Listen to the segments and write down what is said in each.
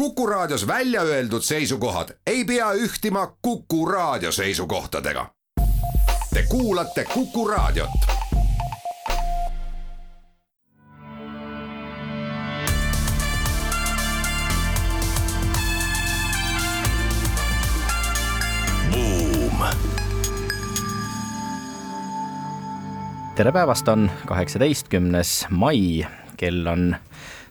Kuku Raadios välja öeldud seisukohad ei pea ühtima Kuku Raadio seisukohtadega. Te kuulate Kuku Raadiot. tere päevast, on kaheksateistkümnes mai, kell on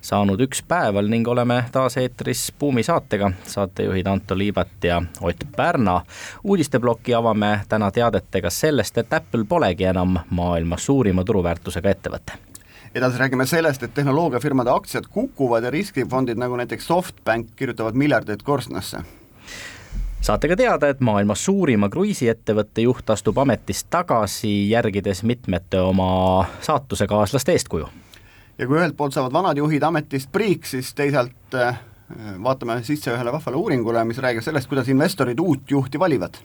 saanud üks päeval ning oleme taas eetris Buumi saatega. saatejuhid Anto Liivat ja Ott Pärna. uudisteploki avame täna teadetega sellest, et Apple polegi enam maailma suurima turuväärtusega ettevõte edasi räägime sellest, et tehnoloogiafirmade aktsiad kukuvad ja riskifondid nagu näiteks SoftBank kirjutavad miljardeid korstnasse saate ka teada, et maailma suurima kruiisiettevõtte juht astub ametist tagasi, järgides mitmete oma saatusekaaslaste eeskuju ja kui ühelt poolt saavad vanad juhid ametist priiks, siis teisalt äh, vaatame sisse ühele vahvale uuringule, mis räägib sellest, kuidas investorid uut juhti valivad.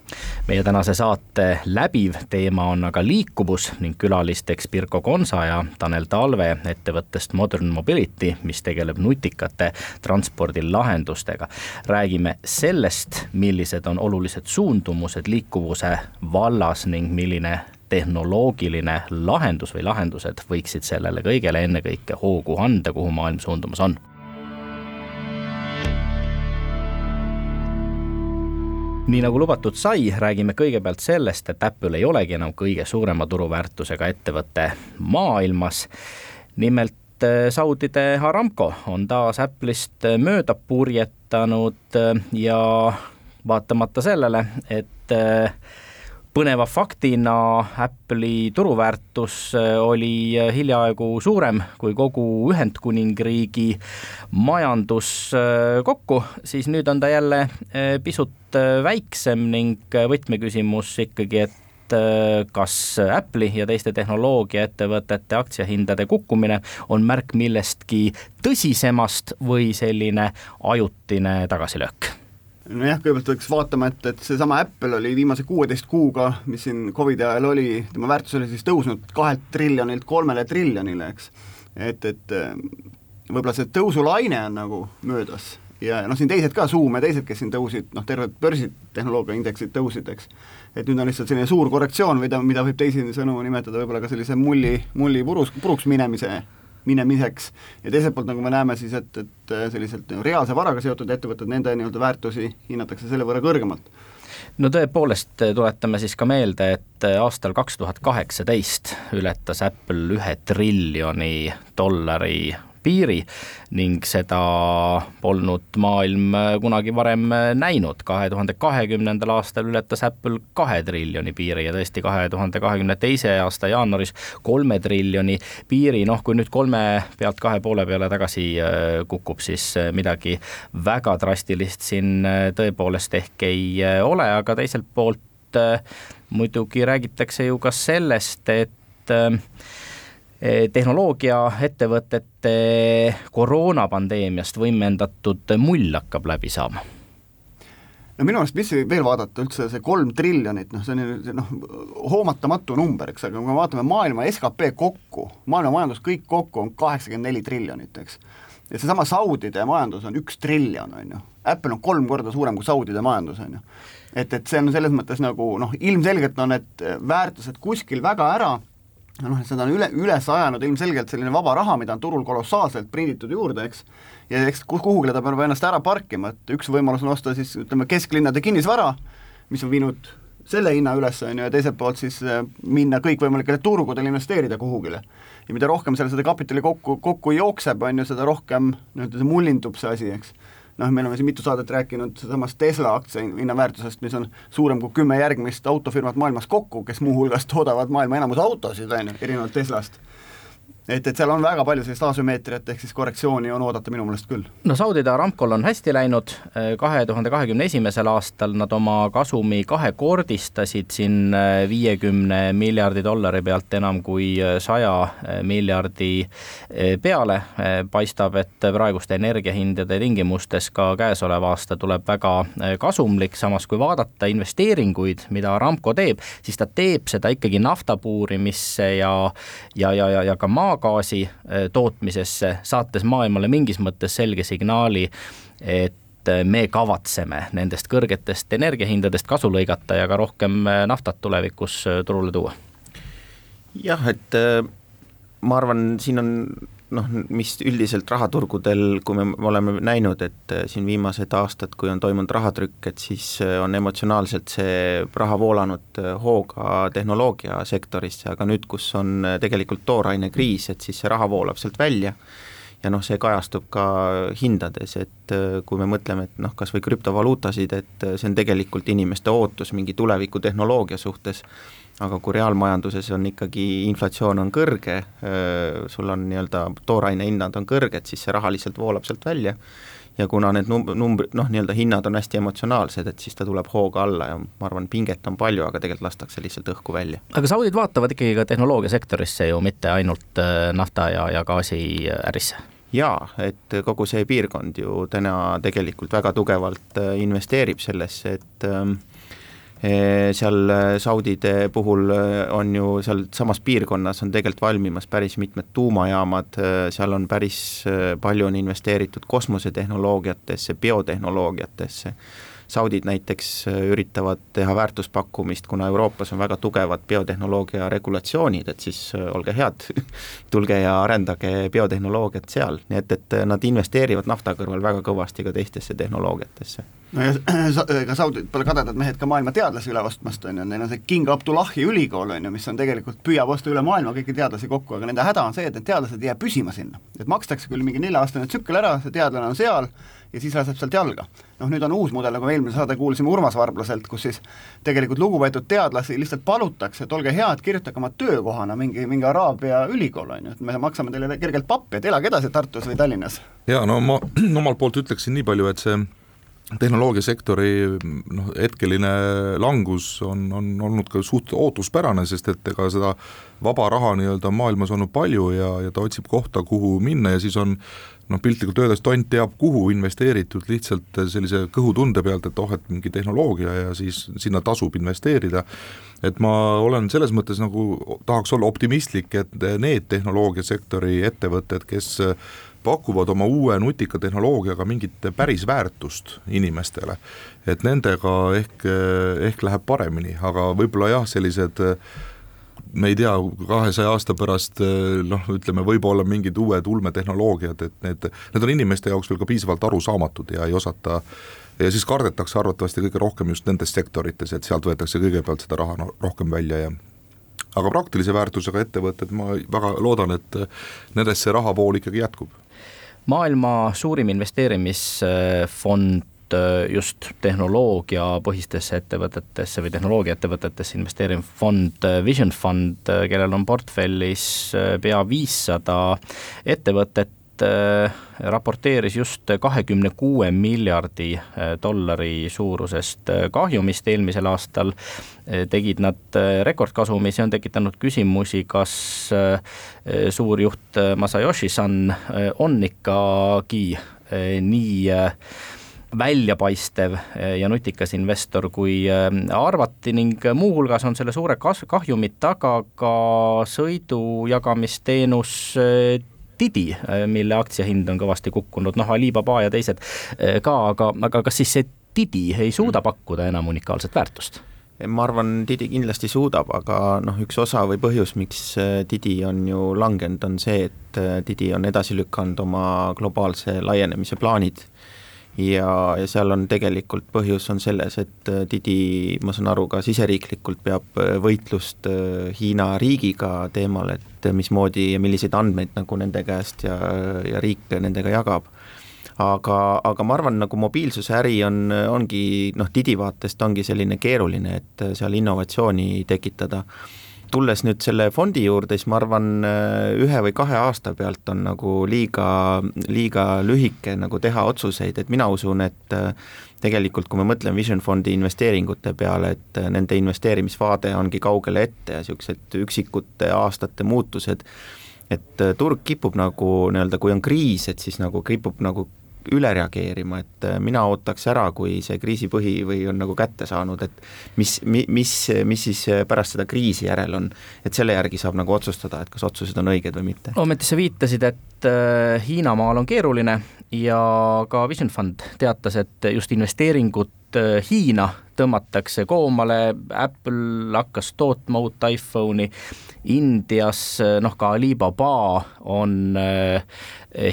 meie tänase saate läbiv teema on aga liikuvus ning külalisteks Pirko Konsa ja Tanel Talve ettevõttest Modern Mobility, mis tegeleb nutikate transpordilahendustega. räägime sellest, millised on olulised suundumused liikuvuse vallas ning milline tehnoloogiline lahendus või lahendused võiksid sellele kõigele ennekõike hoogu anda, kuhu maailm suundumas on nii nagu lubatud sai, räägime kõigepealt sellest, et Apple ei olegi enam kõige suurema turuväärtusega ettevõte maailmas. nimelt eh, Saudide Aramco on taas Apple'ist mööda purjetanud eh, ja vaatamata sellele, et põneva faktina Apple'i turuväärtus äh, oli äh, hiljaaegu suurem kui kogu Ühendkuningriigi majandus äh, kokku, siis nüüd on ta jälle pisut väiksem ning võtmeküsimus ikkagi, et kas Apple'i ja teiste tehnoloogiaettevõtete aktsiahindade kukkumine on märk millestki tõsisemast või selline ajutine tagasilöök nojah, kõigepealt peaks vaatama, et, et seesama Apple oli viimase kuueteist kuuga, mis siin Covidi ajal oli, tema väärtus oli siis tõusnud kahelt triljonilt kolmele triljonile, eks. et, et võib-olla see tõusulaine on nagu möödas ja noh, siin teised ka, Zoom ja teised, kes siin tõusid, noh, terved börsitehnoloogia indeksid tõusid, eks. et nüüd on lihtsalt selline suur korrektsioon, mida, mida võib teisisõnu nimetada võib-olla ka sellise mulli, mulli purus, puruks minemise minemiseks ja teiselt poolt, nagu me näeme siis, et, et äh, selliselt reaalse varaga seotud ettevõtted, nende nii-öelda väärtusi hinnatakse selle võrra kõrgemalt. No tõepoolest, tuletame siis ka meelde, et aastal kaks tuhat kaheksateist ületas Apple ühe triljoni dollari piiri ning seda polnud maailm kunagi varem näinud. kahe tuhande kahekümnendal aastal ületas Apple kahe triljoni piiri ja tõesti kahe tuhande kahekümne teise aasta jaanuaris kolme triljoni piiri, noh kui nüüd kolme pealt kahe poole peale tagasi äh, kukub, siis äh, midagi väga drastilist siin äh, tõepoolest ehk ei ole, aga teiselt poolt muidugi räägitakse ju ka sellest, et tehnoloogiaettevõtete koroonapandeemiast võimendatud mull hakkab läbi saama no minu arust, mis veel vaadata üldse, see kolm triljonit, noh, see on noh, hoomatamatu number, eks, aga kui me vaatame maailma skp kokku, maailma majandus kõik kokku on kaheksakümmend neli triljonit, eks. ja seesama Saudide majandus on üks triljon, on ju. Apple on kolm korda suurem kui Saudide majandus, on ju. et, et see on selles mõttes nagu noh, ilmselgelt on need väärtused kuskil väga ära noh, seda on üle, üles ajanud ilmselgelt selline vaba raha, mida on turul kolossaalselt prinditud juurde, eks, ja eks kuhugile ta peab ennast ära parkima, et üks võimalus on osta siis ütleme, kesklinnade kinnisvara, mis on viinud selle hinna üles, on ju, ja teiselt poolt siis äh, minna kõikvõimalikele turgudele investeerida kuhugile. ja mida rohkem seal seda kapitali kokku, kokku jookseb, on ju, seda rohkem nii-öelda see mullindub see asi, eks noh, me oleme siin mitu saadet rääkinud samast Tesla aktsia hinnaväärtusest, mis on suurem kui kümme järgmist autofirmat maailmas kokku, kes muuhulgas toodavad maailma enamus autosid, on ju, erinevalt Teslast et, et seal on väga palju sellist asümmeetriat ehk siis korrektsiooni on oodata minu meelest küll. no Saudi Aramcol on hästi läinud, kahe tuhande kahekümne esimesel aastal nad oma kasumi kahekordistasid siin äh, viiekümne miljardi dollari pealt enam kui äh, saja äh, miljardi peale. paistab, et praeguste energiahindade tingimustes ka käesolev aasta tuleb väga kasumlik, samas kui vaadata investeeringuid, mida Aramco teeb, siis ta teeb seda ikkagi nafta puurimisse ja, ja, ja, ja, ja ka maa maagaasi tootmisesse, saates maailmale mingis mõttes selge signaali, et me kavatseme nendest kõrgetest energiahindadest kasu lõigata ja ka rohkem naftat tulevikus turule tuua? jah, et ma arvan, siin on noh, mis üldiselt rahaturgudel, kui me oleme näinud, et äh, siin viimased aastad, kui on toimunud rahatrükk, et siis äh, on emotsionaalselt see raha voolanud äh, hooga tehnoloogiasektorisse, aga nüüd, kus on tegelikult toorainekriis, et siis see raha voolab sealt välja ja noh, see kajastub ka hindades, et kui me mõtleme, et noh, kas või krüptovaluutasid, et see on tegelikult inimeste ootus mingi tulevikutehnoloogia suhtes aga kui reaalmajanduses on ikkagi, inflatsioon on kõrge, sul on nii-öelda tooraine hinnad on kõrged, siis see raha lihtsalt voolab sealt välja ja kuna need num-, numbrid, noh, nii-öelda hinnad on hästi emotsionaalsed, et siis ta tuleb hooga alla ja ma arvan, pinget on palju, aga tegelikult lastakse lihtsalt õhku välja. aga saudid vaatavad ikkagi ka tehnoloogiasektorisse ju, mitte ainult nafta ja, ja gaasiärisse? jaa, et kogu see piirkond ju täna tegelikult väga tugevalt investeerib sellesse, et seal eh, Saudide puhul eh, on ju sealsamas piirkonnas on tegelikult valmimas päris mitmed tuumajaamad, seal on päris palju on investeeritud kosmosetehnoloogiatesse, biotehnoloogiatesse Saudid näiteks üritavad teha väärtuspakkumist, kuna Euroopas on väga tugevad biotehnoloogia regulatsioonid, et siis olge head tulge ja arendage biotehnoloogiat seal, nii et, et nad investeerivad nafta kõrval väga kõvasti ka teistesse tehnoloogiatesse. No ja ega Saudid pole kadedad mehed ka maailma teadlasi üle ostmast, on ju, neil on see King Abdullahi ülikool, on ju, mis on tegelikult, püüab osta üle maailma kõiki teadlasi kokku, aga nende häda on see, et need teadlased ei jää püsima sinna. et makstakse küll mingi nelja-aastane tsükkel ära, see teadlane on seal ja siis laseb sealt jalga. noh, nüüd on uus mudel, nagu eelmine saade kuulsime Urmas Varblaselt, kus siis tegelikult lugupeetud teadlasi lihtsalt palutakse, et olge head, kirjutage oma töökohana mingi, mingi Araabia ülikool, on ju, et me maksame teile kergelt pappi, et elage edasi Tartus või Tallinnas. jaa, no ma omalt poolt ütleksin nii palju, et see tehnoloogiasektori noh, hetkeline langus on, on olnud ka suht ootuspärane, sest et ega seda vaba raha nii-öelda maailmas olnud palju ja, ja ta otsib kohta, kuhu minna ja siis on noh, piltlikult öeldes tont teab, kuhu investeeritud lihtsalt sellise kõhutunde pealt, et oh, et mingi tehnoloogia ja siis sinna tasub investeerida. et ma olen selles mõttes nagu, tahaks olla optimistlik, et need tehnoloogiasektori ettevõtted, kes pakuvad oma uue nutika tehnoloogiaga mingit päris väärtust inimestele. et nendega ehk, ehk läheb paremini, aga võib-olla jah, sellised me ei tea, kahesaja aasta pärast noh, ütleme võib-olla mingid uued ulmetehnoloogiad, et need, need on inimeste jaoks veel ka piisavalt arusaamatud ja ei osata ja siis kardetakse arvatavasti kõige rohkem just nendes sektorites, et sealt võetakse kõigepealt seda raha rohkem välja ja aga praktilise väärtusega ettevõtted, ma väga loodan, et nendesse rahavool ikkagi jätkub maailma suurim investeerimisfond äh, just tehnoloogiapõhistesse ettevõtetesse või tehnoloogiaettevõtetesse investeeriv fond äh, Vision Fund, äh, kellel on portfellis pea viissada ettevõtet, raporteeris just kahekümne kuue miljardi äh, dollari suurusest äh, kahjumist eelmisel aastal. tegid nad rekordkasumi, see on tekitanud küsimusi, kas suurjuht Masayoshi Son on ikkagi nii väljapaistev ja nutikas investor, kui arvati ning muuhulgas on selle suure kas-, kahjumi taga ka sõidujagamisteenus Didi, mille aktsiahind on kõvasti kukkunud, noh, Alibaba ja teised äh, ka, aga, aga kas siis see Didi ei suuda mm. pakkuda enam unikaalset väärtust? ma arvan, Didi kindlasti suudab, aga noh, üks osa või põhjus, miks äh, Didi on ju langenud, on see, et Didi on edasi lükanud oma globaalse laienemise plaanid ja, ja seal on tegelikult põhjus on selles, et äh, Didi, ma saan aru, ka siseriiklikult peab äh, võitlust äh, Hiina riigiga teemal, et mismoodi ja milliseid andmeid nagu nende käest ja, ja riik nendega jagab. Aga, aga ma arvan, nagu mobiilsuse äri on, ongi noh, Didi vaatest ongi selline keeruline, et seal innovatsiooni tekitada tulles nüüd selle fondi juurde, siis ma arvan, äh, ühe või kahe aasta pealt on nagu liiga, liiga lühike nagu teha otsuseid, et mina usun, et äh, tegelikult kui me mõtleme Vision Fondi investeeringute peale, et äh, nende investeerimisvaade ongi kaugele ette ja niisugused üksikute aastate muutused, et turg kipub nagu nii-öelda, kui on kriis, et siis nagu kipub nagu üle reageerima, et äh, mina ootaks ära, kui see kriisipõhi või on nagu kätte saanud, et mis, mis, mis siis pärast seda kriisi järel on, et selle järgi saab nagu otsustada, et kas otsused on õiged või mitte. ometi sa viitasid, et Hiinamaal on keeruline ja ka Vision Fund teatas, et just investeeringud Hiina tõmmatakse koomale, Apple hakkas tootma uut iPhone'i, Indias noh, ka Alibaba on äh,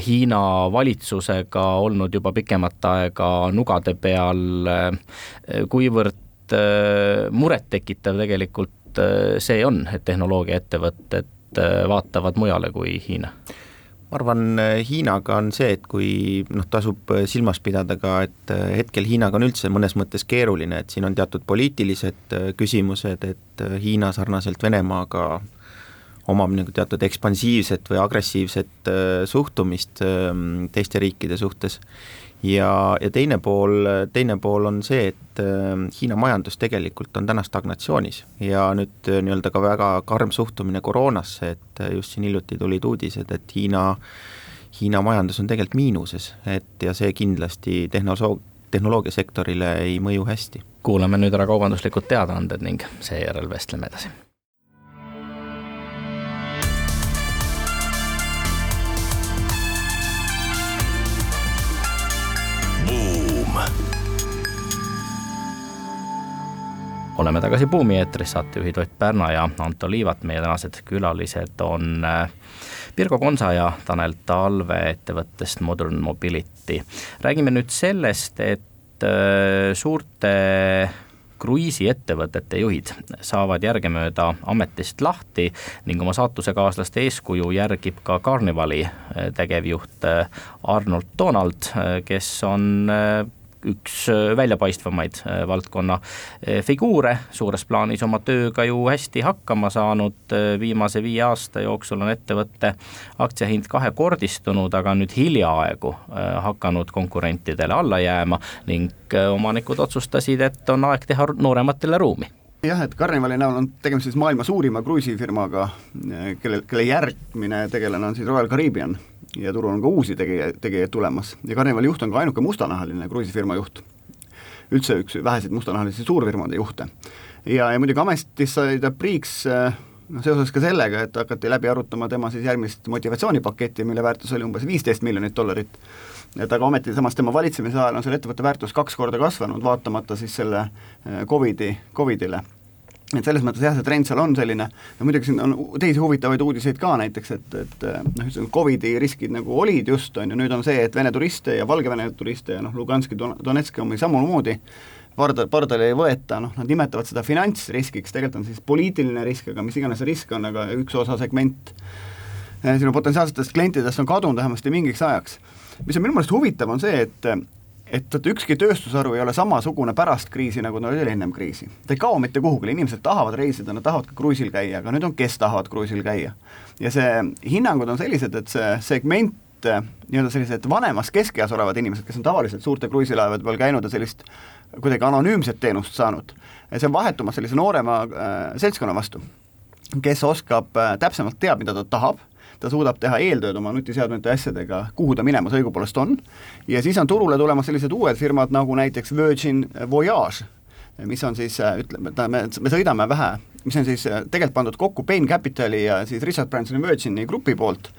Hiina valitsusega olnud juba pikemat aega nugade peal, äh, kuivõrd äh, murettekitav tegelikult see on, et tehnoloogiaettevõtted vaatavad mujale kui Hiina ma arvan, Hiinaga on see, et kui noh, tasub silmas pidada ka, et hetkel Hiinaga on üldse mõnes mõttes keeruline, et siin on teatud poliitilised küsimused, et Hiina sarnaselt Venemaaga omab nagu teatud ekspansiivset või agressiivset äh, suhtumist ähm, teiste riikide suhtes. Ja, ja teine pool, teine pool on see, et ähm, Hiina majandus tegelikult on täna stagnatsioonis ja nüüd äh, nii-öelda ka väga karm suhtumine koroonasse, et äh, just siin hiljuti tulid uudised, et Hiina Hiina majandus on tegelikult miinuses, et ja see kindlasti tehnoloog-, tehnoloogiasektorile ei mõju hästi. kuulame nüüd ära kaubanduslikud teadaanded ning seejärel vestleme edasi oleme tagasi Buumi eetris, saatejuhid Ott Pärna ja Anto Liivat, meie tänased külalised on äh, Pirko Konsa ja Tanel Talve ettevõttest Modern Mobility. räägime nüüd sellest, et äh, suurte kruiisiettevõtete juhid saavad järgemööda ametist lahti ning oma saatusekaaslaste eeskuju järgib ka Carnivali äh, tegevjuht Arnold Donald, kes on üks äh, väljapaistvamaid äh, valdkonna äh, figuure, suures plaanis oma tööga ju hästi hakkama saanud, viimase viie aasta jooksul on ettevõtte aktsiahind kahekordistunud, aga nüüd hiljaaegu hakanud konkurentidele alla jääma ning omanikud otsustasid, et on aeg teha noorematele ruumi. Jah, et Carnivali näol on tegemist siis maailma suurima kruiisifirmaga, kelle, kelle järgmine tegelane on siis Royal Caribbean ja turul on ka uusi tegija, tegijaid tulemas ja Carnivali juht on ka ainuke mustanahaline kruiisifirma juht. üldse üks väheseid mustanahalisi suurfirmade juhte. ja, ja muidugi ametist sai ta priiks noh, seoses ka sellega, et hakati läbi arutama tema siis järgmist motivatsioonipaketti, mille väärtus oli umbes viisteist miljonit dollarit, et aga ometi samas tema valitsemise ajal on selle ettevõtte väärtus kaks korda kasvanud, vaatamata siis selle eh, Covidi, Covidile et selles mõttes jah, see trend seal on selline, no muidugi siin on teisi huvitavaid uudiseid ka näiteks, et, et noh, ütleme Covidi riskid nagu olid just, on ju, nüüd on see, et Vene turiste ja Valgevene turiste ja noh, Luganski, Donetski omi samamoodi. Parda, pardale ei võeta, noh, nad nimetavad seda finantsriskiks, tegelikult on siis poliitiline risk, aga mis iganes see risk on, aga üks osa segment eh, sinu potentsiaalsetest klientidest on kadunud vähemasti mingiks ajaks. mis on minu meelest huvitav, on see, et et vot ükski tööstusharu ei ole samasugune pärast kriisi, nagu ta oli ennem kriisi. ta ei kao mitte kuhugile, inimesed tahavad reisida, nad tahavad ka kruiisil käia, aga nüüd on, kes tahavad kruiisil käia. ja see, hinnangud on sellised, et see segment nii-öelda sellised vanemas keskeas olevad inimesed, kes on tavaliselt suurte kruiisilaevade peal käinud ja sellist kuidagi anonüümset teenust saanud, see on vahetumas sellise noorema äh, seltskonna vastu, kes oskab äh,, täpsemalt teab, mida ta tahab ta suudab teha eeltööd oma nutiseadmete asjadega, kuhu ta minemas õigupoolest on, ja siis on turule tulemas sellised uued firmad nagu näiteks Virgin Voyage, mis on siis, ütleme, me, me sõidame vähe, mis on siis tegelikult pandud kokku Bain Capitali ja siis Richard Bransoni Virgini grupi poolt,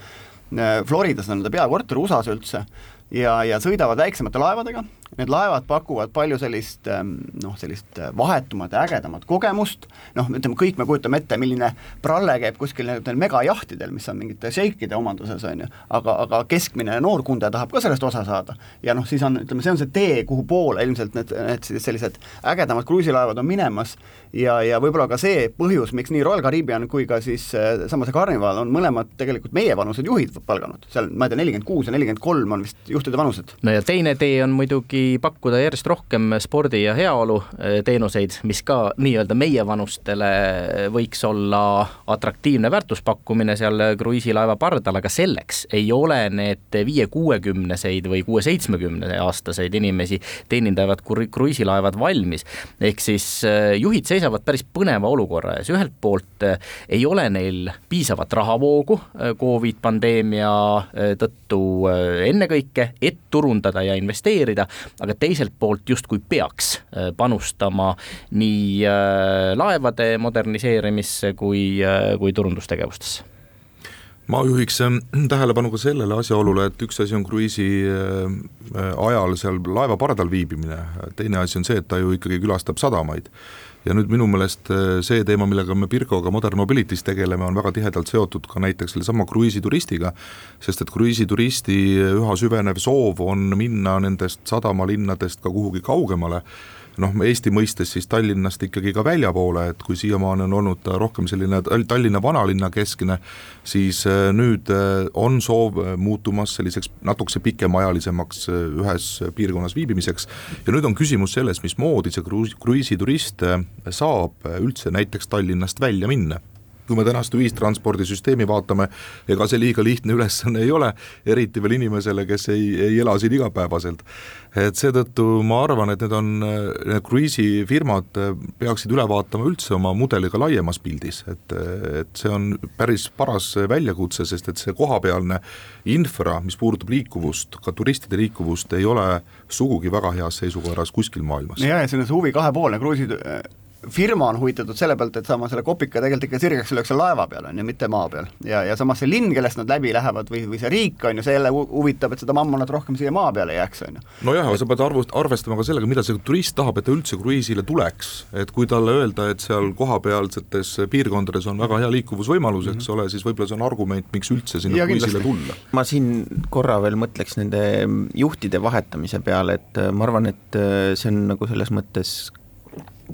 Floridas on nende peakorter, USA-s üldse, ja, ja sõidavad väiksemate laevadega, need laevad pakuvad palju sellist ähm, noh, sellist äh, vahetumat ja ägedamat kogemust, noh, ütleme kõik me kujutame ette, milline pralle käib kuskil nendel megajahtidel, mis on mingite šeikide omanduses, on ju, aga, aga keskmine noorkunde tahab ka sellest osa saada. ja noh, siis on, ütleme, see on see tee, kuhu poole ilmselt need, need sellised ägedamad kruiisilaevad on minemas ja, ja võib-olla ka see põhjus, miks nii Royal Caribbean kui ka siis äh, sama see Carnival on mõlemad tegelikult meievanused juhid palganud, seal ma ei tea, nelikümmend kuus ja nelikümmend kolm on vist juhtide vanused. no ja teine tee on muidugi võimalusi pakkuda järjest rohkem spordi ja heaolu teenuseid, mis ka nii-öelda meievanustele võiks olla atraktiivne väärtuspakkumine seal kruiisilaeva pardal, aga selleks ei ole need viie-kuuekümneseid või kuue-seitsmekümne aastaseid inimesi teenindavad kruiisilaevad valmis. ehk siis juhid seisavad päris põneva olukorra ees, ühelt poolt ei ole neil piisavat rahavoogu Covid pandeemia tõttu ennekõike, et turundada ja investeerida, aga teiselt poolt justkui peaks äh, panustama nii äh, laevade moderniseerimisse kui, äh, kui turundustegevustesse. Ma juhiks ähm, tähelepanu ka sellele asjaolule, et üks asi on kruiisi ajal seal laeva pardal viibimine, teine asi on see, et ta ju ikkagi külastab sadamaid ja nüüd minu meelest äh, see teema, millega me Pirkoga Modern Mobility's tegeleme, on väga tihedalt seotud ka näiteks sellesama kruiisituristiga, sest et kruiisituristi üha süvenev soov on minna nendest sadamalinnadest ka kuhugi kaugemale noh, Eesti mõistes siis Tallinnast ikkagi ka väljapoole, et kui siiamaani on olnud ta rohkem selline Tallinna vanalinna keskne, siis äh, nüüd äh, on soov äh, muutumas selliseks natukese pikemaajalisemaks ühes piirkonnas viibimiseks. Ja nüüd on küsimus selles, mismoodi see kruiis, kruiisiturist saab üldse näiteks Tallinnast välja minna kui me tänast ühistranspordisüsteemi vaatame, ega see liiga lihtne ülesanne ei ole, eriti veel inimesele, kes ei, ei ela siin igapäevaselt. et seetõttu ma arvan, et need on, need kruiisifirmad peaksid üle vaatama üldse oma mudeliga laiemas pildis, et, et see on päris paras väljakutse, sest et see kohapealne infra, mis puudutab liikuvust, ka turistide liikuvust, ei ole sugugi väga heas seisukorras kuskil maailmas. ja, ja see huvi kahepoolne, kruiisi firma on huvitatud selle pealt, et saama selle kopika tegelikult ikka sirgeks lüüakse laeva peal, on ju, mitte maa peal. ja, ja samas see linn, kellest nad läbi lähevad või, või see riik, on ju, see jälle huvitab, et seda mammonat rohkem siia maa peale jääks, on ju. nojah, aga sa pead arvu-, arvestama ka sellega, mida see turist tahab, et ta üldse kruiisile tuleks. et kui talle öelda, et seal kohapealsetes piirkondades on väga hea liikuvusvõimalus, eks mm -hmm. ole, siis võib-olla see on argument, miks üldse sinna kruiisile tulla. ma siin korra veel mõtleks nende juhtide vahetamise peale, et ma arvan, et see on nagu selles mõttes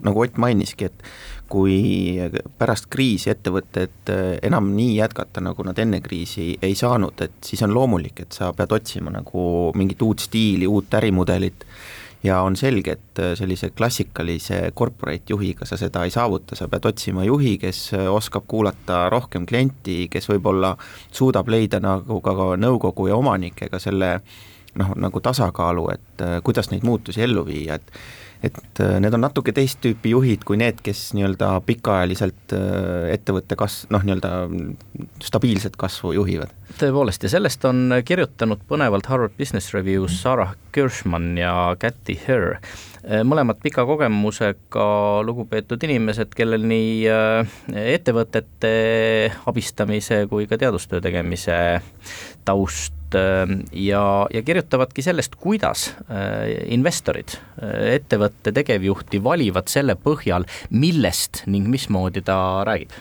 nagu Ott mainiski, et kui pärast kriisi ettevõtted eh, enam nii jätkata, nagu nad enne kriisi ei saanud, et siis on loomulik, et sa pead otsima nagu mingit uut stiili, uut ärimudelit. Ja on selge, et eh, sellise klassikalise corporate juhiga sa seda ei saavuta, sa pead otsima juhi, kes eh, oskab kuulata rohkem klienti, kes võib-olla suudab leida nagu ka nõukogu ja omanikega selle noh, nagu tasakaalu, et kuidas neid muutusi ellu viia, et et äh, need on natuke teist tüüpi juhid kui need, kes nii-öelda pikaajaliselt äh, ettevõtte kas-, noh, nii-öelda stabiilset kasvu juhivad. tõepoolest, ja sellest on kirjutanud põnevalt Harvard Business Review's Sarah Kirschman ja Cathy Herr, äh, mõlemad pika kogemusega lugupeetud inimesed, kellel nii ettevõtete abistamise kui ka teadustöö tegemise taust ja, ja kirjutavadki sellest, kuidas äh, investorid äh, ettevõtte tegevjuhti valivad selle põhjal, millest ning mismoodi ta räägib.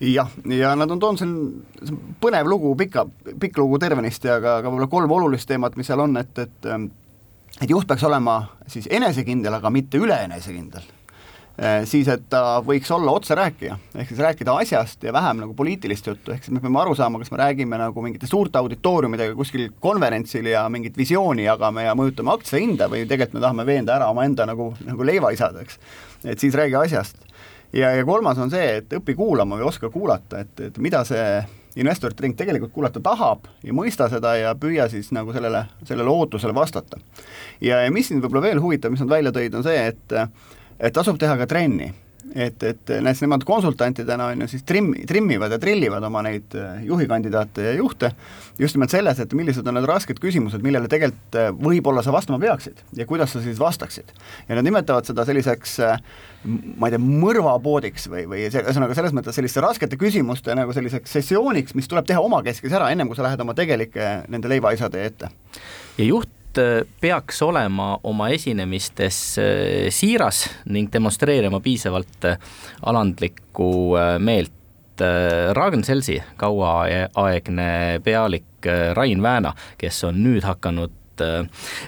Jah, ja nad on toonud siin põnev lugu, pika, pikk lugu tervenisti, aga, aga võib-olla kolm olulist teemat, mis seal on, et, et ähm, et juht peaks olema siis enesekindel, aga mitte üle enesekindel siis et ta võiks olla otserääkija, ehk siis rääkida asjast ja vähem nagu poliitilist juttu, ehk siis me peame aru saama, kas me räägime nagu mingite suurte auditooriumidega kuskil konverentsil ja mingit visiooni jagame ja mõjutame aktsiahinda või tegelikult me tahame veenda ära omaenda nagu, nagu leivaisad, eks. et siis räägi asjast. ja, ja kolmas on see, et õpi kuulama või oska kuulata, et, et mida see investorite ring tegelikult kuulata tahab ja mõista seda ja püüa siis nagu sellele, sellele ootusele vastata. ja, ja mis siin võib-olla veel huvitav, mis nad välja tõid, on see, et et tasub teha ka trenni. et, et näiteks nemad konsultantidena on ju siis trimmi, trimmivad ja trillivad oma neid äh, juhikandidaate ja juhte just nimelt selles, et millised on need rasked küsimused, millele tegelikult äh, võib-olla sa vastama peaksid ja kuidas sa siis vastaksid. ja nad nimetavad seda selliseks äh, ma ei tea, mõrvapoodiks või, või ühesõnaga selles mõttes selliste raskete küsimuste nagu selliseks sessiooniks, mis tuleb teha omakeskis ära, ennem kui sa lähed oma tegelike nende leivaisade ette. ja juht peaks olema oma esinemistes äh, siiras ning demonstreerima piisavalt äh, alandlikku meelt. Ragn-Sellsi kauaaegne pealik Rain Vääna, kes on nüüd hakanud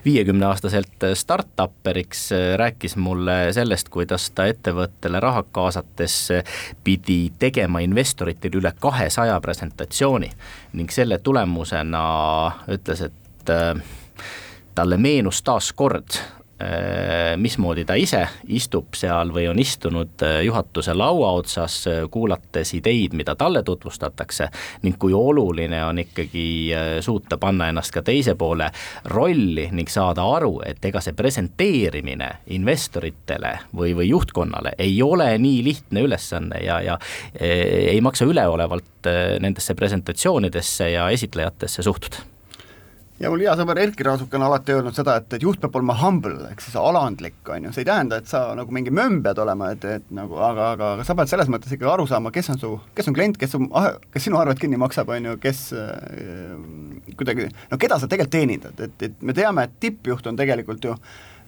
viiekümneaastaselt startupperiks, rääkis mulle sellest, kuidas ta ettevõttele raha kaasates pidi tegema investoritele üle kahesaja presentatsiooni ning selle tulemusena ütles, et talle meenus taas kord Äh, mismoodi ta ise istub seal või on istunud äh, juhatuse laua otsas, äh, kuulates ideid, mida talle tutvustatakse, ning kui oluline on ikkagi suuta panna ennast ka teise poole rolli ning saada aru, et ega see presenteerimine investoritele või, või juhtkonnale ei ole nii lihtne ülesanne ja, ja ei maksa üleolevalt nendesse presentatsioonidesse ja esitlejatesse suhtuda ja mul hea sõber Erkki Raasuk on alati öelnud seda, et, et juht peab olema humble, ehk siis alandlik, on ju, see ei tähenda, et sa nagu mingi mömm pead olema, et, et nagu aga, aga, aga sa pead selles mõttes ikkagi aru saama, kes on su, kes on klient, kes su, kes sinu arved kinni maksab, on ju, kes äh, kuidagi, no keda sa tegelikult teenindad, et, et me teame, et tippjuht on tegelikult ju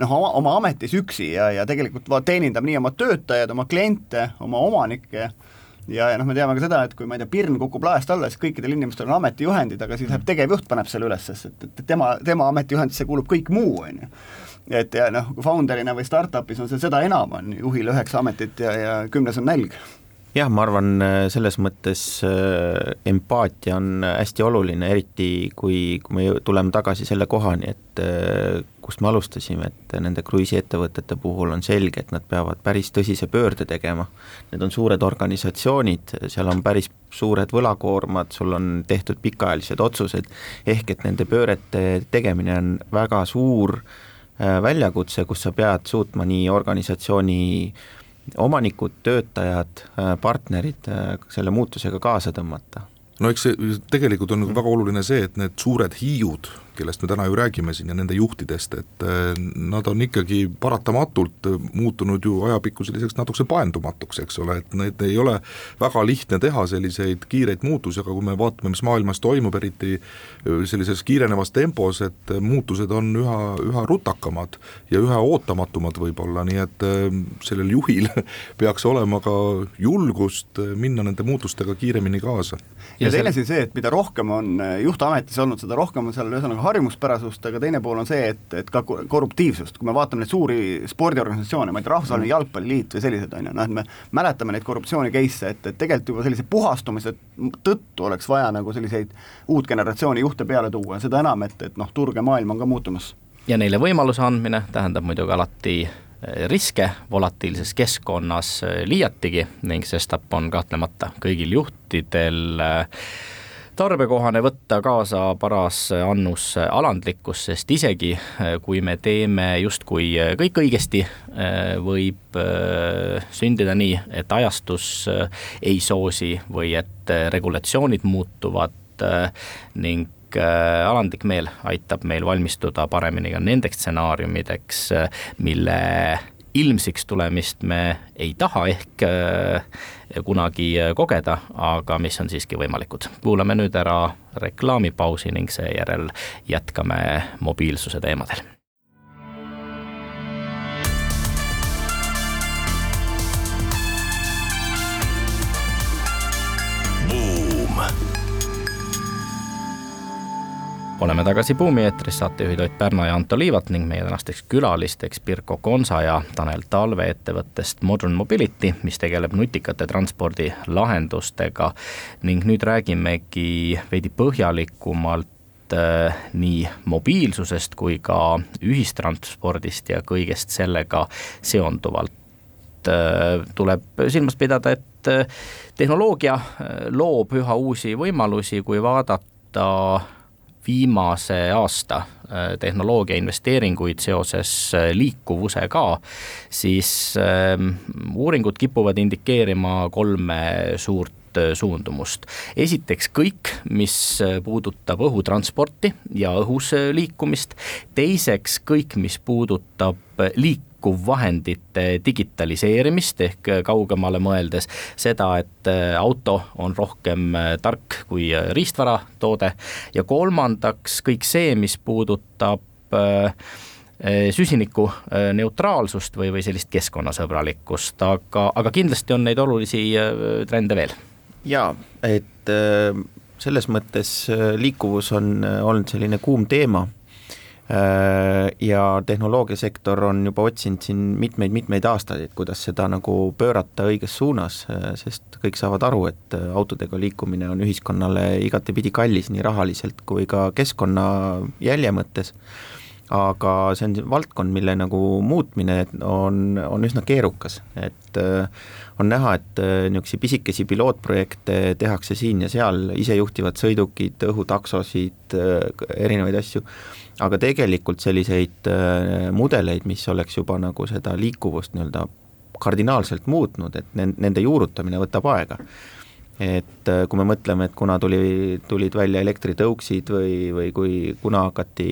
noh, oma, oma ametis üksi ja, ja tegelikult teenindab nii oma töötajaid, oma kliente, oma omanikke ja, ja noh, me teame ka seda, et kui ma ei tea, pirn kukub laest alla, siis kõikidel inimestel on ametijuhendid, aga siis läheb tegevjuht, paneb selle üles, sest et, et tema, tema ametijuhendisse kuulub kõik muu, on ju. et ja noh, founder'ina või startup'is on see seda enam, on juhil üheksa ametit ja, ja kümnes on nälg jah, ma arvan, äh, selles mõttes äh, empaatia on hästi oluline, eriti kui, kui me tuleme tagasi selle kohani, et äh, kust me alustasime, et nende kruiisiettevõtete puhul on selge, et nad peavad päris tõsise pöörde tegema. Need on suured organisatsioonid, seal on päris suured võlakoormad, sul on tehtud pikaajalised otsused, ehk et nende pöörete tegemine on väga suur väljakutse, kus sa pead suutma nii organisatsiooni omanikud, töötajad, äh, partnerid äh, selle muutusega kaasa tõmmata no eks see tegelikult on väga oluline see, et need suured hiiud, kellest me täna ju räägime siin ja nende juhtidest, et eh, nad on ikkagi paratamatult muutunud ju ajapikku selliseks natukese paendumatuks, eks ole, et need ei ole väga lihtne teha selliseid kiireid muutusi, aga kui me vaatame, mis maailmas toimub, eriti sellises kiirenevas tempos, et muutused on üha, üha rutakamad ja üha ootamatumad võib-olla, nii et sellel juhil peaks olema ka julgust minna nende muutustega kiiremini kaasa. ja teine asi see, et mida rohkem on juhtametis olnud, seda rohkem on seal ühesõnaga harjumuspärasust, aga teine pool on see, et, et ka korruptiivsust, kui me vaatame neid suuri spordiorganisatsioone, ma ei tea, Rahvusvaheline mm. Jalgpalliliit või sellised, on ju, noh et me mäletame neid korruptsiooni case'e, et, et tegelikult juba sellise puhastumise tõttu oleks vaja nagu selliseid uut generatsiooni juhte peale tuua, seda enam, et, et noh, turg ja maailm on ka muutumas. ja neile võimaluse andmine tähendab muidugi alati eh, riske volatiilses keskkonnas eh, liiatigi ning sestap on kahtlemata kõigil juhtidel äh, tarbekohane võtta kaasa paras annus alandlikkus, sest isegi eh, kui me teeme justkui eh, kõik õigesti, eh, võib sündida nii, et ajastus ei soosi või et regulatsioonid muutuvad ning alandlik meel aitab meil valmistuda paremini ka nendeks stsenaariumideks, mille ilmsiks tulemist me ei taha ehk kunagi äh, kogeda, aga mis on siiski võimalikud. kuulame nüüd ära reklaamipausi ning seejärel jätkame mobiilsuse teemadel oleme tagasi Buumi eetris, saatejuhid Ott Pärna ja Anto Liivat ning meie tänasteks külalisteks Pirko Konsa ja Tanel Talve ettevõttest Modern Mobility, mis tegeleb nutikate transpordilahendustega. ning nüüd räägimegi veidi põhjalikumalt äh, nii mobiilsusest kui ka ühistranspordist ja kõigest sellega seonduvalt äh, tuleb silmas pidada, et äh, tehnoloogia loob üha uusi võimalusi, kui vaadata viimase aasta äh, tehnoloogia investeeringuid seoses äh, liikuvusega, siis ähm, uuringud kipuvad indikeerima kolme suurt äh, suundumust. esiteks kõik, mis puudutab õhutransporti ja õhus liikumist, teiseks kõik, mis puudutab liik-, liikuvvahendite digitaliseerimist ehk kaugemale mõeldes seda, et äh, auto on rohkem äh, tark kui äh, riistvaratoode ja kolmandaks kõik see, mis puudutab süsiniku neutraalsust või, või sellist keskkonnasõbralikkust, aga, aga kindlasti on neid olulisi trende veel. jaa, et selles mõttes liikuvus on olnud selline kuum teema ja tehnoloogiasektor on juba otsinud siin mitmeid-mitmeid aastaid, et kuidas seda nagu pöörata õiges suunas, äh, sest kõik saavad aru, et äh, autodega liikumine on ühiskonnale igatepidi kallis nii rahaliselt kui ka keskkonnajälje mõttes. aga see on valdkond, mille nagu muutmine on, on üsna keerukas, et äh, on näha, et äh, niisuguseid pisikesi pilootprojekte tehakse siin ja seal, isejuhtivad sõidukid, õhutaksosid, erinevaid asju, aga tegelikult selliseid mudeleid, mis oleks juba nagu seda liikuvust nii-öelda kardinaalselt muutnud, et nende juurutamine võtab aega. Et äh, kui me mõtleme, et kuna tuli, tulid välja elektritõuksid või, või kui, kuna hakati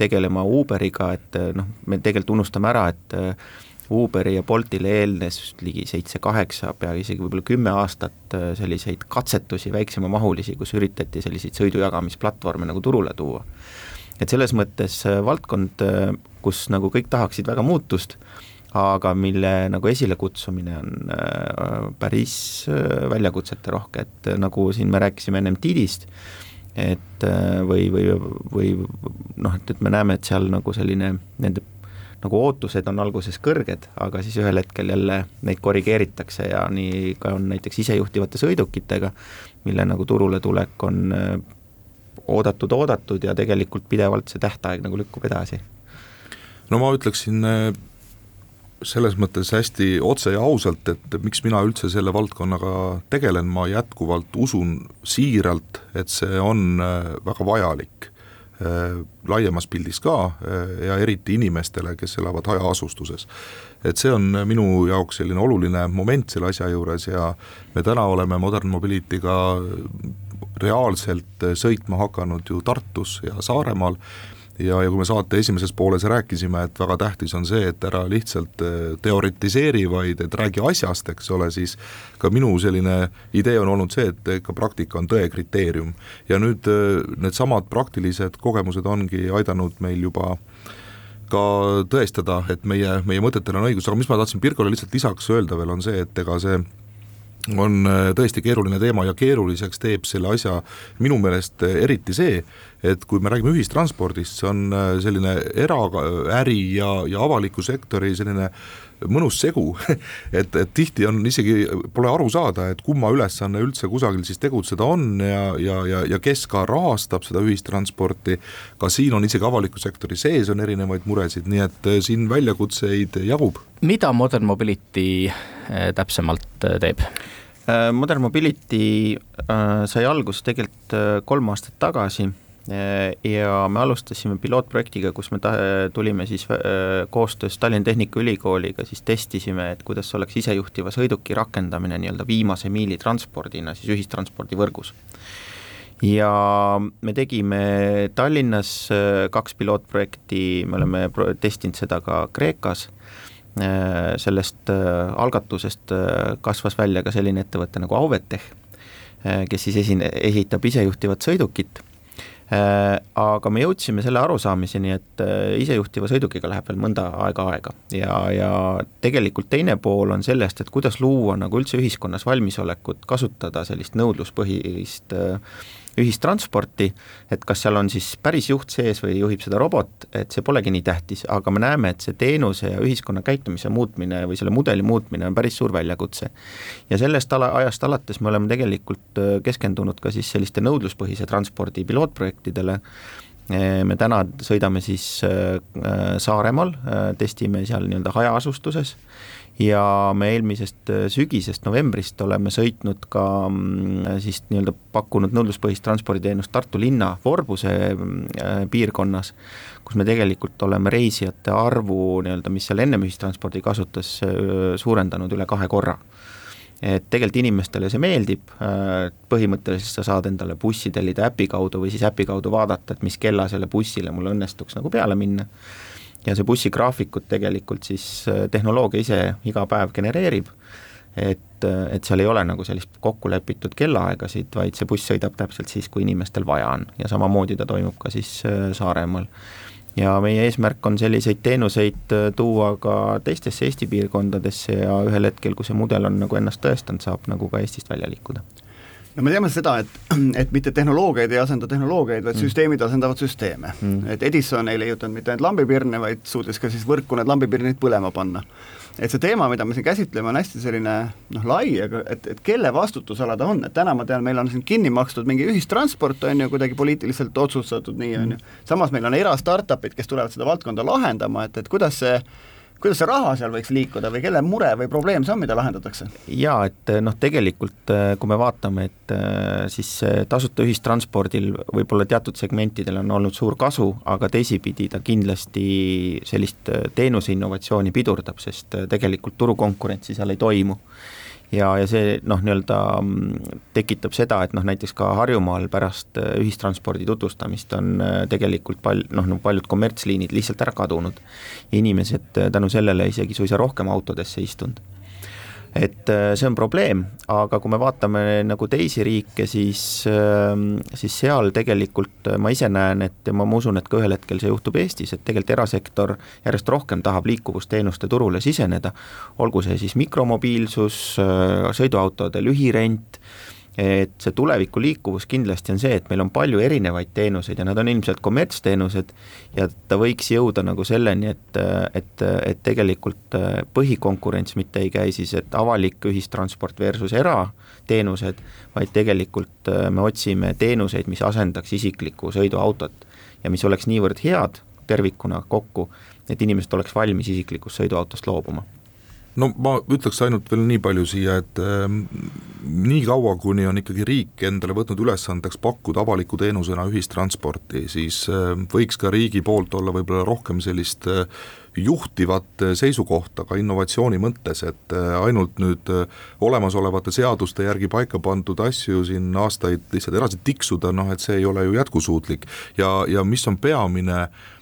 tegelema Uberiga, et äh, noh, me tegelikult unustame ära, et äh, Uberi ja Boltile eelnes ligi seitse-kaheksa, peaaegu isegi võib-olla kümme aastat selliseid katsetusi, väiksemamahulisi, kus üritati selliseid sõidujagamisplatvorme nagu turule tuua. et selles mõttes valdkond, kus nagu kõik tahaksid väga muutust, aga mille nagu esilekutsumine on äh, päris äh, väljakutseterohke, et äh, nagu siin me rääkisime ennem Tidist, et või, või, või noh, et, et me näeme, et seal nagu selline nende nagu ootused on alguses kõrged, aga siis ühel hetkel jälle neid korrigeeritakse ja nii ka on näiteks isejuhtivate sõidukitega, mille nagu turule tulek on oodatud, oodatud ja tegelikult pidevalt see tähtaeg nagu lükkub edasi. no ma ütleksin selles mõttes hästi otse ja ausalt, et miks mina üldse selle valdkonnaga tegelen, ma jätkuvalt usun siiralt, et see on äh, väga vajalik äh, laiemas pildis ka äh, ja eriti inimestele, kes elavad hajaasustuses. et see on minu jaoks selline oluline moment selle asja juures ja me täna oleme Modern Mobility'ga reaalselt sõitma hakanud ju Tartus ja Saaremaal ja, ja kui me saate esimeses pooles rääkisime, et väga tähtis on see, et ära lihtsalt äh, teoritiseeri, vaid et räägi asjast, eks ole, siis ka minu selline idee on olnud see, et ikka praktika on tõe kriteerium. ja nüüd äh, needsamad praktilised kogemused ongi aidanud meil juba ka tõestada, et meie, meie mõtetel on õigus, aga mis ma tahtsin Pirgole lihtsalt lisaks öelda veel, on see, et ega see on äh, tõesti keeruline teema ja keeruliseks teeb selle asja minu meelest eriti see, et kui me räägime ühistranspordist, see on äh, selline eraäri ja, ja avaliku sektori selline mõnus segu et, et tihti on isegi, pole aru saada, et kumma ülesanne üldse kusagil siis tegutseda on ja, ja, ja, ja kes ka rahastab seda ühistransporti, ka siin on isegi avaliku sektori sees on erinevaid muresid, nii et äh, siin väljakutseid jagub. mida Modern Mobility äh, täpsemalt teeb? Modern Mobility sai alguse tegelikult kolm aastat tagasi Äh, ja me alustasime pilootprojektiga, kus me ta-, tulime siis äh, koostöös Tallinna Tehnikaülikooliga, siis testisime, et kuidas oleks isejuhtiva sõiduki rakendamine nii-öelda viimase miili transpordina siis ühistranspordivõrgus. ja me tegime Tallinnas äh, kaks pilootprojekti, me oleme testinud seda ka Kreekas, sellest algatusest kasvas välja ka selline ettevõte nagu Auvetech, kes siis esine-, ehitab isejuhtivat sõidukit. Äh, aga me jõudsime selle arusaamiseni, et äh, isejuhtiva sõidukiga läheb veel mõnda aega aega. Ja, ja tegelikult teine pool on sellest, et kuidas luua nagu üldse ühiskonnas valmisolekut kasutada sellist nõudluspõhist äh, ühistransporti, et kas seal on siis päris juht sees või juhib seda robot, et see polegi nii tähtis, aga me näeme, et see teenuse ja ühiskonna käitumise muutmine või selle mudeli muutmine on päris suur väljakutse. ja sellest ala, ajast alates me oleme tegelikult äh, keskendunud ka siis selliste nõudluspõhise transpordi pilootprojektidele, äh, me täna sõidame siis äh, Saaremaal, testime seal nii-öelda hajaasustuses ja me eelmisest äh, sügisest, novembrist oleme sõitnud ka mm, siis nii-öelda pakkunud nõudluspõhist transporditeenust Tartu linna Vorbuse äh, piirkonnas, kus me tegelikult oleme reisijate arvu nii-öelda, mis seal ennem ühistranspordi kasutas, äh, suurendanud üle kahe korra. Et tegelikult inimestele see meeldib, põhimõtteliselt sa saad endale bussi tellida äpi kaudu või siis äpi kaudu vaadata, et mis kella selle bussile mul õnnestuks nagu peale minna ja see bussigraafikut tegelikult siis äh, tehnoloogia ise iga päev genereerib, et, äh, et seal ei ole nagu sellist kokkulepitud kellaaegasid, vaid see buss sõidab täpselt siis, kui inimestel vaja on. Ja samamoodi ta toimub ka siis äh, Saaremaal. ja meie eesmärk on selliseid teenuseid tuua ka teistesse Eesti piirkondadesse ja ühel hetkel, kui see mudel on nagu ennast tõestanud, saab nagu ka Eestist välja liikuda no me teame seda, et, et mitte tehnoloogiaid ei asenda tehnoloogiaid, vaid mm. süsteemid asendavad süsteeme mm.. et Edison ei leiutanud mitte ainult lambipirne, vaid suutis ka siis võrku need lambipirnid põlema panna. et see teema, mida me siin käsitleme, on hästi selline noh, lai, aga et, et kelle vastutusala ta on, et täna ma tean, meil on siin kinni makstud mingi ühistransport, on ju, kuidagi poliitiliselt otsustatud nii, on ju, mm. samas meil on era-startup'id, kes tulevad seda valdkonda lahendama, et, et kuidas see kuidas see raha seal võiks liikuda või kelle mure või probleem see on, mida lahendatakse? jaa, et noh, tegelikult äh, kui me vaatame, et äh, siis tasuta ühistranspordil võib-olla teatud segmentidel on olnud suur kasu, aga teisipidi ta kindlasti sellist teenuse innovatsiooni pidurdab, sest tegelikult turukonkurentsi seal ei toimu ja, ja see noh, nii-öelda mm, tekitab seda, et noh, näiteks ka Harjumaal pärast äh, ühistranspordi tutvustamist on äh, tegelikult pal-, noh, no paljud kommertsliinid lihtsalt ära kadunud. inimesed äh, tänu sellele isegi suisa rohkem autodesse istunud et äh, see on probleem, aga kui me vaatame nagu teisi riike, siis, ähm, siis seal tegelikult äh, ma ise näen, et ja ma usun, et ka ühel hetkel see juhtub Eestis, et tegelikult erasektor järjest rohkem tahab liikuvusteenuste turule siseneda, olgu see siis mikromobiilsus, äh, sõiduautode lühirent, et see tuleviku liikuvus kindlasti on see, et meil on palju erinevaid teenuseid ja nad on ilmselt kommertsteenused ja ta võiks jõuda nagu selleni, et, et, et tegelikult põhikonkurents mitte ei käi siis, et avalik ühistransport versus erateenused, vaid tegelikult me otsime teenuseid, mis asendaks isiklikku sõiduautot ja mis oleks niivõrd head tervikuna kokku, et inimesed oleks valmis isiklikust sõiduautost loobuma no ma ütleks ainult veel nii palju siia, et äh, nii kaua, kuni on ikkagi riik endale võtnud ülesandeks pakkuda avaliku teenusena ühistransporti, siis äh, võiks ka riigi poolt olla võib-olla rohkem sellist äh, juhtivat seisukohta ka innovatsiooni mõttes, et äh, ainult nüüd olemasolevate seaduste järgi paika pandud asju siin aastaid lihtsalt edasi tiksuda, noh et see ei ole ju jätkusuutlik. Ja, ja mis on peamine Äh,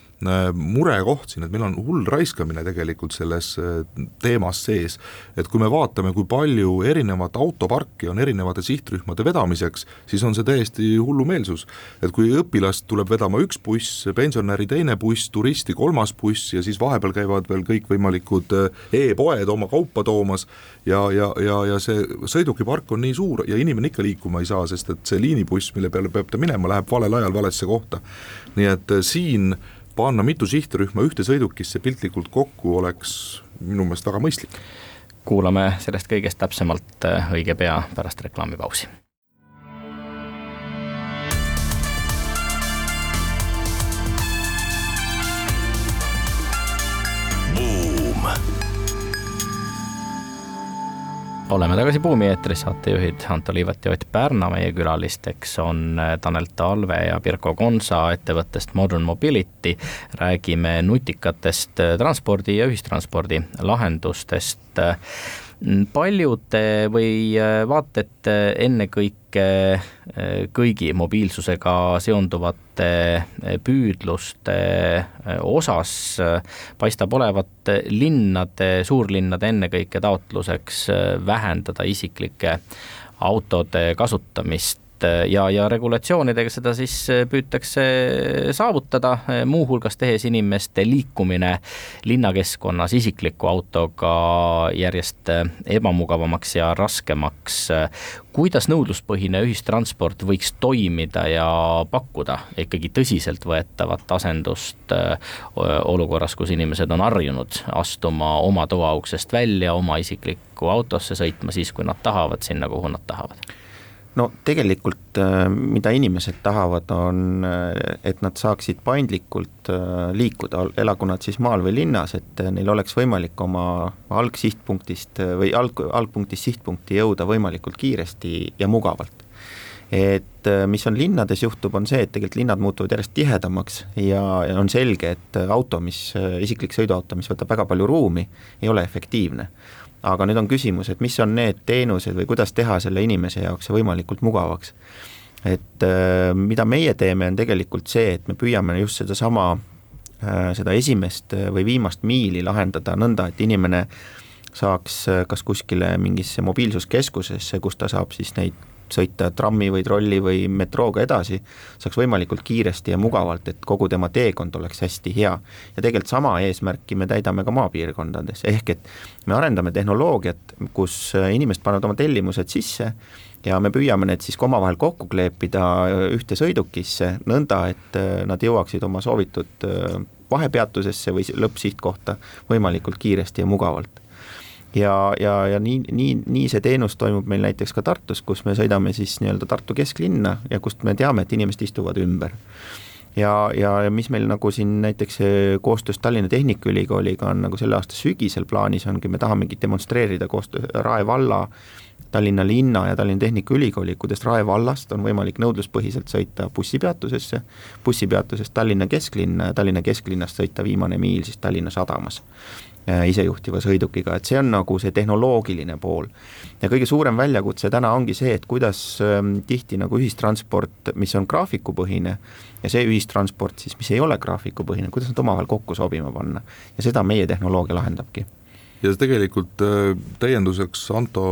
murekoht siin, et meil on hull raiskamine tegelikult selles äh, teemas sees. et kui me vaatame, kui palju erinevat autoparki on erinevate sihtrühmade vedamiseks, siis on see täiesti hullumeelsus. et kui õpilast tuleb vedama üks buss, pensionäri teine buss, turisti kolmas buss ja siis vahepeal käivad veel kõikvõimalikud äh, e-poed oma kaupa toomas ja, ja, ja, ja see sõidukipark on nii suur ja inimene ikka liikuma ei saa, sest et see liinibuss, mille peale peab ta minema, läheb valel ajal valesse kohta. nii et siin panna mitu sihtrühma ühte sõidukisse piltlikult kokku oleks minu meelest väga mõistlik. kuulame sellest kõigest täpsemalt äh, õige pea pärast reklaamipausi oleme tagasi Buumi eetris, saatejuhid Anto Liivat ja Ott Pärna, meie külalisteks on äh, Tanel Talve ja Pirko Konsa ettevõttest Modern Mobility. räägime nutikatest äh, transpordi ja ühistranspordi lahendustest paljude või äh, vaata et ennekõike äh, kõigi mobiilsusega seonduvate äh, püüdluste osas paistab olevat linnade, suurlinnade ennekõike taotluseks vähendada isiklike autode kasutamist Äh, ja, ja regulatsioonidega seda siis äh, püütakse saavutada, äh, muuhulgas tehes inimeste liikumine linnakeskkonnas isikliku autoga järjest ebamugavamaks ja raskemaks. kuidas nõudluspõhine ühistransport võiks toimida ja pakkuda ikkagi tõsiseltvõetavat asendust olukorras, kus inimesed on harjunud astuma oma toauksest välja, oma isiklikku autosse sõitma siis, kui nad tahavad sinna, kuhu nad tahavad no tegelikult äh, mida inimesed tahavad, on, äh, et nad saaksid paindlikult äh, liikuda, elagu nad siis maal või linnas, et neil oleks võimalik oma algsihtpunktist või alg, algpunktist sihtpunkti jõuda võimalikult kiiresti ja mugavalt. et mis on linnades juhtub, on see, et tegelikult linnad muutuvad järjest tihedamaks ja, ja on selge, et auto, mis, isiklik sõiduauto, mis võtab väga palju ruumi, ei ole efektiivne aga nüüd on küsimus, et mis on need teenused või kuidas teha selle inimese jaoks see võimalikult mugavaks. et äh, mida meie teeme, on tegelikult see, et me püüame just sedasama, äh, seda esimest või viimast miili lahendada nõnda, et inimene saaks äh, kas kuskile mingisse mobiilsuskeskusesse, kus ta saab siis neid sõita trammi või trolli või metrooga edasi, saaks võimalikult kiiresti ja mugavalt, et kogu tema teekond oleks hästi hea. ja tegelikult sama eesmärki me täidame ka maapiirkondades, ehk et me arendame tehnoloogiat, kus inimesed panevad oma tellimused sisse ja me püüame need siis ka omavahel kokku kleepida ühte sõidukisse, nõnda et nad jõuaksid oma soovitud vahepeatusesse või lõppsihtkohta võimalikult kiiresti ja mugavalt ja, ja, ja nii, nii, nii see teenus toimub meil näiteks ka Tartus, kus me sõidame siis nii-öelda Tartu kesklinna ja kust me teame, et inimesed istuvad ümber. Ja, ja, ja mis meil nagu siin näiteks koostöös Tallinna Tehnikaülikooliga on nagu selle aasta sügisel plaanis, ongi, me tahamegi demonstreerida koostöö Rae valla Tallinna linna ja Tallinna Tehnikaülikooli, kuidas Rae vallast on võimalik nõudluspõhiselt sõita bussipeatusesse, bussipeatusest Tallinna kesklinna ja Tallinna kesklinnast sõita viimane miil siis Tallinna sadamas isejuhtiva sõidukiga, et see on nagu see tehnoloogiline pool. ja kõige suurem väljakutse täna ongi see, et kuidas ähm, tihti nagu ühistransport, mis on graafikupõhine, ja see ühistransport siis, mis ei ole graafikupõhine, kuidas nad omavahel kokku sobima panna. ja seda meie tehnoloogia lahendabki ja tegelikult äh, täienduseks Anto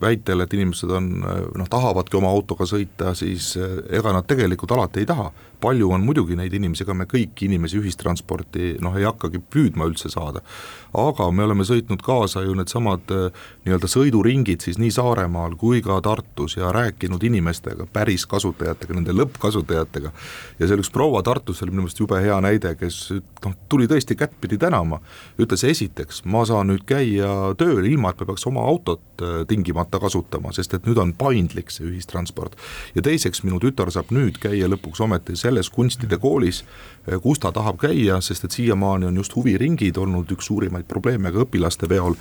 väitele, et inimesed on äh, noh, tahavadki oma autoga sõita, siis äh, ega nad tegelikult alati ei taha. Palju on muidugi neid inimesi, ega me kõiki inimesi ühistransporti noh, ei hakkagi püüdma üldse saada. aga me oleme sõitnud kaasa ju needsamad nii-öelda sõiduringid siis nii Saaremaal kui ka Tartus ja rääkinud inimestega, päris kasutajatega, nende lõppkasutajatega. ja seal üks proua Tartus oli minu meelest jube hea näide, kes noh, tuli tõesti kättpidi tänama, ütles esiteks, ma saan nüüd käia tööl, ilma et me peaks oma autot äh, tingimata kasutama, sest et nüüd on paindlik see ühistransport. ja teiseks, minu tütar saab nüüd käia lõpuks ometi selles kunstide koolis, äh, kus ta tahab käia, sest et siiamaani on just huviringid olnud üks suurimaid probleeme ka õpilaste veol,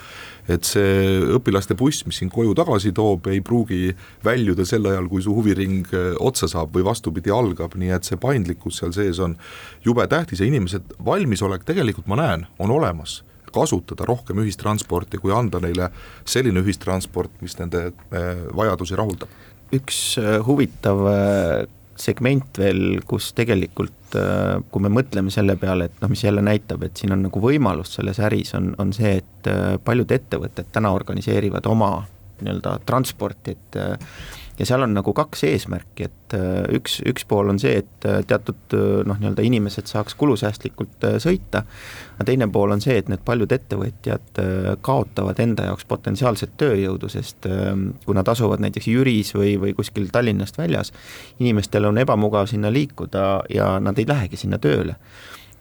et see õpilaste buss, mis sind koju tagasi toob, ei pruugi väljuda sel ajal, kui su huviring äh, otsa saab või vastupidi, algab, nii et see paindlikkus seal sees on jube tähtis ja inimesed, valmisolek tegelikult ma näen, on olemas. Kasutada rohkem ühistransporti, kui anda neile selline ühistransport, mis nende eh, vajadusi rahuldab. üks eh, huvitav segment veel, kus tegelikult kui me mõtleme selle peale, et noh, mis jälle näitab, et siin on nagu võimalus selles äris, on, on see, et paljud ettevõtted täna organiseerivad oma nii-öelda transporti, et ja seal on nagu kaks eesmärki, et äh, üks, üks pool on see, et äh, teatud äh, noh, nii-öelda inimesed saaks kulusäästlikult sõita, aga teine pool on see, et need paljud ettevõtjad kaotavad enda jaoks potentsiaalset tööjõudu, sest kui nad asuvad näiteks Jüris või, või kuskil Tallinnast väljas, inimestel on ebamugav sinna liikuda ja nad ei lähegi sinna tööle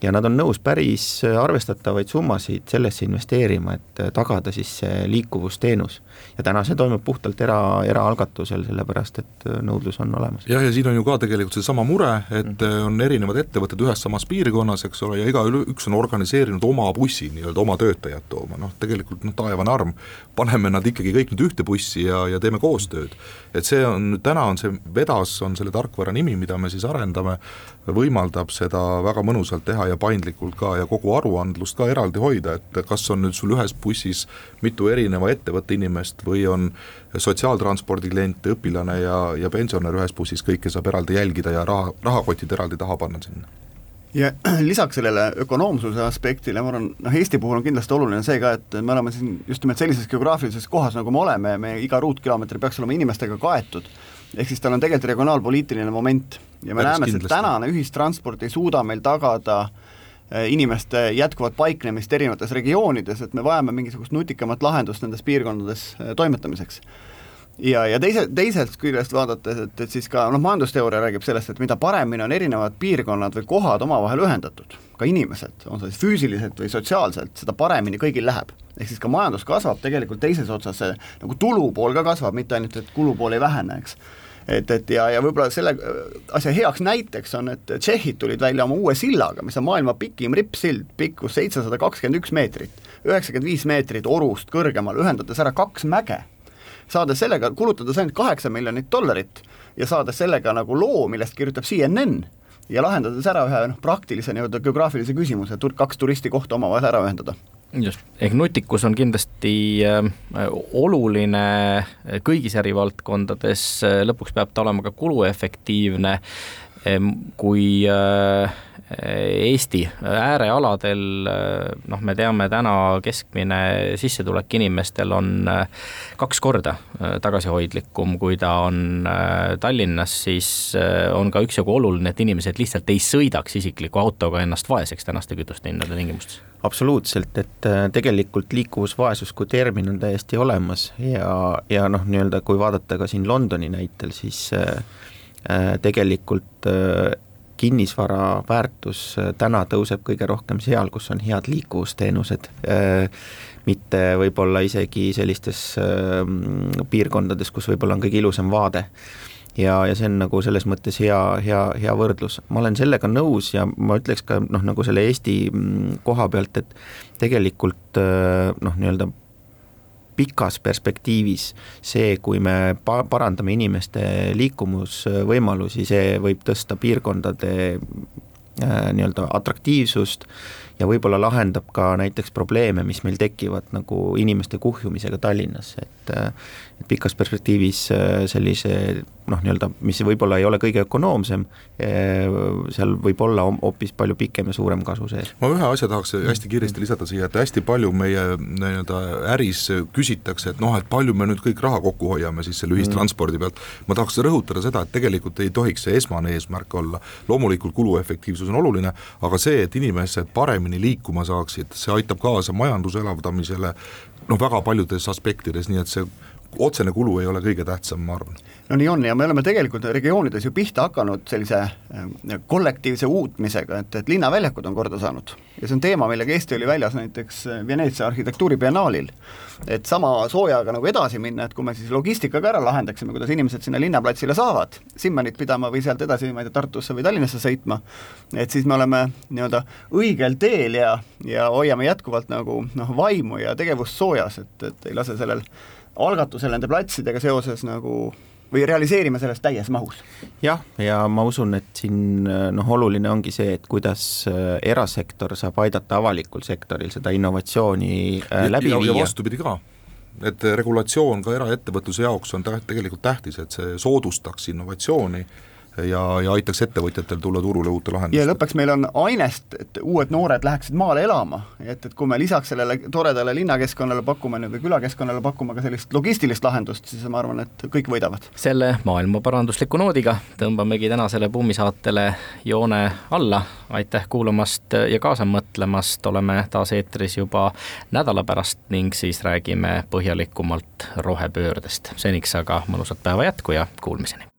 ja nad on nõus päris arvestatavaid summasid sellesse investeerima, et tagada siis see liikuvusteenus. ja täna see toimub puhtalt era, eraalgatusel, sellepärast et nõudlus on olemas. jah, ja siin on ju ka tegelikult seesama mure, et mm. on erinevad ettevõtted ühes samas piirkonnas, eks ole, ja igaüks on organiseerinud oma bussi nii-öelda oma töötajad tooma, noh tegelikult noh, taevane arm, paneme nad ikkagi kõik nüüd ühte bussi ja, ja teeme koostööd. et see on, täna on see, Vedas on selle tarkvara nimi, mida me siis arendame, võimaldab seda väga mõnusalt teha ja paindlikult ka ja kogu aruandlust ka eraldi hoida, et kas on nüüd sul ühes bussis mitu erineva ettevõtte inimest või on sotsiaaltranspordi klient, õpilane ja, ja pensionär ühes bussis, kõike saab eraldi jälgida ja raha, rahakotid eraldi taha panna sinna? Ja lisaks sellele ökonoomsuse aspektile, ma arvan, noh Eesti puhul on kindlasti oluline see ka, et me oleme siin just nimelt sellises geograafilises kohas, nagu me oleme, me iga ruutkilomeeter peaks olema inimestega kaetud ehk siis tal on tegelikult regionaalpoliitiline moment ja me Päris näeme, et tänane ühistransport ei suuda meil tagada eh, inimeste jätkuvat paiknemist erinevates regioonides, et me vajame mingisugust nutikamat lahendust nendes piirkondades eh, toimetamiseks. ja, ja teise, teisest küljest vaadates, et, et siis ka noh, majandusteooria räägib sellest, et mida paremini on erinevad piirkonnad või kohad omavahel ühendatud, ka inimesed, on see siis füüsiliselt või sotsiaalselt, seda paremini kõigil läheb. ehk siis ka majandus kasvab tegelikult teises otsas, see nagu tulupool ka kasvab, mitte ainult, et kulupool ei vähene, eks et, et ja, ja võib-olla selle asja heaks näiteks on, et tšehhid tulid välja oma uue sillaga, mis on maailma pikim rippsild, pikkus seitsesada kakskümmend üks meetrit, üheksakümmend viis meetrit orust kõrgemal, ühendades ära kaks mäge. saades sellega, kulutades ainult kaheksa miljonit dollarit ja saades sellega nagu loo, millest kirjutab CNN ja lahendades ära ühe noh, praktilise nii-öelda geograafilise küsimuse, kaks turisti kohta omavahel ära ühendada. Just, ehk nutikus on kindlasti äh, oluline kõigis ärivaldkondades, lõpuks peab ta olema ka kuluefektiivne, kui äh, Eesti äärealadel noh, me teame täna keskmine sissetulek inimestel on kaks korda tagasihoidlikum, kui ta on Tallinnas, siis on ka üksjagu oluline, et inimesed lihtsalt ei sõidaks isikliku autoga ennast vaeseks tänaste kütuste hindade tingimustes. Absoluutselt, et tegelikult liikuvusvaesus kui termin on täiesti olemas ja, ja noh, nii-öelda kui vaadata ka siin Londoni näitel, siis äh, tegelikult äh, kinnisvara väärtus äh, täna tõuseb kõige rohkem seal, kus on head liikuvusteenused, äh, mitte võib-olla isegi sellistes äh, piirkondades, kus võib-olla on kõige ilusam vaade ja, ja see on nagu selles mõttes hea, hea, hea võrdlus. ma olen sellega nõus ja ma ütleks ka noh, nagu selle Eesti mm, koha pealt, et tegelikult noh, nii-öelda pikas perspektiivis see, kui me pa-, parandame inimeste liikumusvõimalusi, see võib tõsta piirkondade äh, nii-öelda atraktiivsust ja võib-olla lahendab ka näiteks probleeme, mis meil tekivad nagu inimeste kuhjumisega Tallinnasse, et äh, pikas perspektiivis äh, sellise noh, nii-öelda, mis võib-olla ei ole kõige ökonoomsem, äh, seal võib olla hoopis palju pikem ja suurem kasu sees. ma ühe asja tahaks hästi kiiresti lisada siia, et hästi palju meie nii-öelda äris küsitakse, et noh, et palju me nüüd kõik raha kokku hoiame siis selle ühistranspordi pealt, ma tahaks rõhutada seda, et tegelikult ei tohiks see esmane eesmärk olla, loomulikult kuluefektiivsus on oluline, aga see, et inimesed paremini liikuma saaksid, see aitab kaasa majanduse elavdamisele, noh, väga paljudes aspektides, nii et see otsene kulu ei ole kõige tähtsam, ma arvan. no nii on ja me oleme tegelikult regioonides ju pihta hakanud sellise äh, kollektiivse uutmisega, et, et linnaväljakud on korda saanud. ja see on teema, millega Eesti oli väljas näiteks Veneetsia arhitektuuribiennaalil. et sama soojaga nagu edasi minna, et kui me siis logistikaga ära lahendaksime, kuidas inimesed sinna linnaplatsile saavad, Simmenit pidama või sealt edasi, ma ei tea, Tartusse või Tallinnasse sõitma, et siis me oleme nii-öelda õigel teel ja, ja hoiame jätkuvalt nagu noh, vaimu ja tegevust soojas, et, et ei lase sellel algatusel nende platsidega seoses nagu või realiseerime sellest täies mahus? jah, ja ma usun, et siin noh, oluline ongi see, et kuidas äh, erasektor saab aidata avalikul sektoril seda innovatsiooni äh, läbi ja, viia. ja vastupidi ka, et regulatsioon ka eraettevõtluse jaoks on täht, tegelikult tähtis, et see soodustaks innovatsiooni ja, ja aitaks ettevõtjatel tulla turule uute lahendustega. ja lõpuks meil on ainest, et uued noored läheksid maale elama, et, et kui me lisaks sellele toredale linnakeskkonnale pakume või külakeskkonnale pakume ka sellist logistilist lahendust, siis ma arvan, et kõik võidavad. selle maailmaparandusliku noodiga tõmbamegi tänasele Buumisaatele joone alla, aitäh kuulamast ja kaasa mõtlemast, oleme taas eetris juba nädala pärast ning siis räägime põhjalikumalt rohepöördest. seniks aga mõnusat päeva jätku ja kuulmiseni!